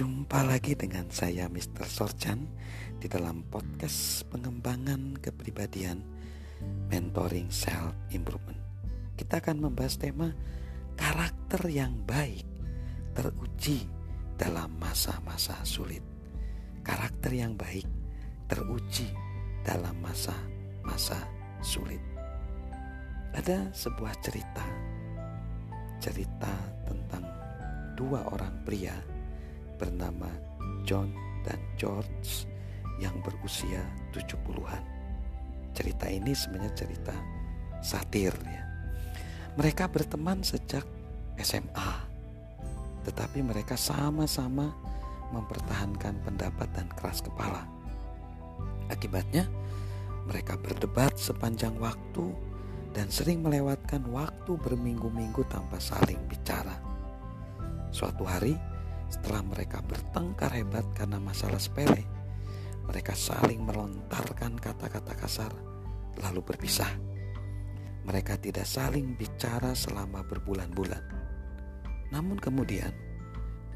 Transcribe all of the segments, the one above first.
Jumpa lagi dengan saya Mr. Sorchan di dalam podcast pengembangan kepribadian mentoring self improvement. Kita akan membahas tema karakter yang baik teruji dalam masa-masa sulit. Karakter yang baik teruji dalam masa-masa sulit. Ada sebuah cerita cerita tentang dua orang pria bernama John dan George yang berusia 70-an. Cerita ini sebenarnya cerita satir ya. Mereka berteman sejak SMA. Tetapi mereka sama-sama mempertahankan pendapat dan keras kepala. Akibatnya mereka berdebat sepanjang waktu dan sering melewatkan waktu berminggu-minggu tanpa saling bicara. Suatu hari, setelah mereka bertengkar hebat karena masalah sepele, mereka saling melontarkan kata-kata kasar, lalu berpisah. Mereka tidak saling bicara selama berbulan-bulan. Namun kemudian,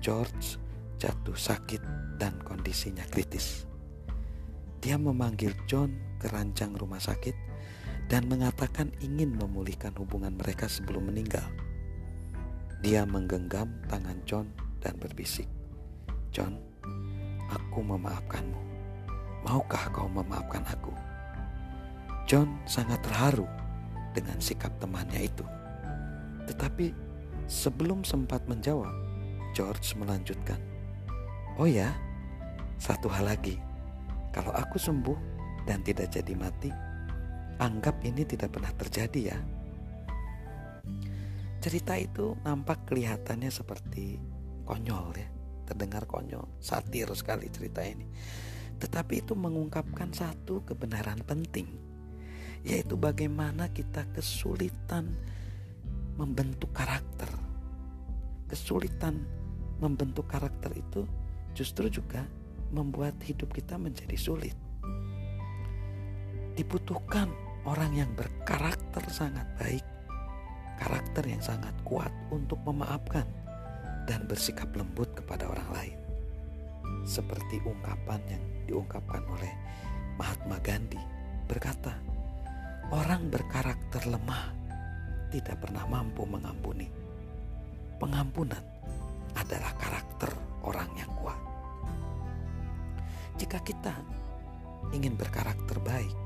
George jatuh sakit dan kondisinya kritis. Dia memanggil John ke ranjang rumah sakit dan mengatakan ingin memulihkan hubungan mereka sebelum meninggal. Dia menggenggam tangan John dan berbisik, "John, aku memaafkanmu. Maukah kau memaafkan aku?" John sangat terharu dengan sikap temannya itu. Tetapi sebelum sempat menjawab, George melanjutkan, "Oh ya, satu hal lagi. Kalau aku sembuh dan tidak jadi mati, anggap ini tidak pernah terjadi ya." Cerita itu nampak kelihatannya seperti konyol ya terdengar konyol satir sekali cerita ini. Tetapi itu mengungkapkan satu kebenaran penting yaitu bagaimana kita kesulitan membentuk karakter. Kesulitan membentuk karakter itu justru juga membuat hidup kita menjadi sulit. Dibutuhkan orang yang berkarakter sangat baik karakter yang sangat kuat untuk memaafkan dan bersikap lembut kepada orang lain. Seperti ungkapan yang diungkapkan oleh Mahatma Gandhi berkata, orang berkarakter lemah tidak pernah mampu mengampuni. Pengampunan adalah karakter orang yang kuat. Jika kita ingin berkarakter baik,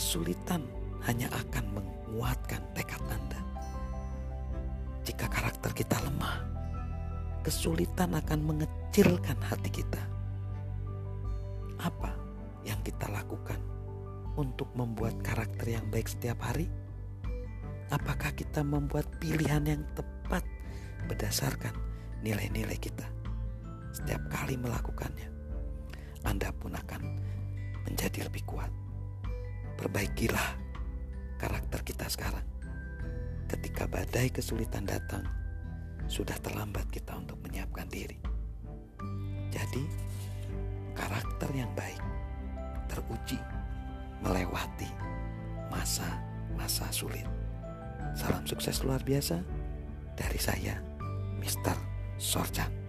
kesulitan hanya akan menguatkan tekad Anda jika karakter kita lemah, kesulitan akan mengecilkan hati kita. Apa yang kita lakukan untuk membuat karakter yang baik setiap hari? Apakah kita membuat pilihan yang tepat berdasarkan nilai-nilai kita? Setiap kali melakukannya, Anda pun akan menjadi lebih kuat. Perbaikilah karakter kita sekarang ketika badai kesulitan datang, sudah terlambat kita untuk menyiapkan diri. Jadi, karakter yang baik teruji melewati masa-masa sulit. Salam sukses luar biasa dari saya, Mr. Sorjan.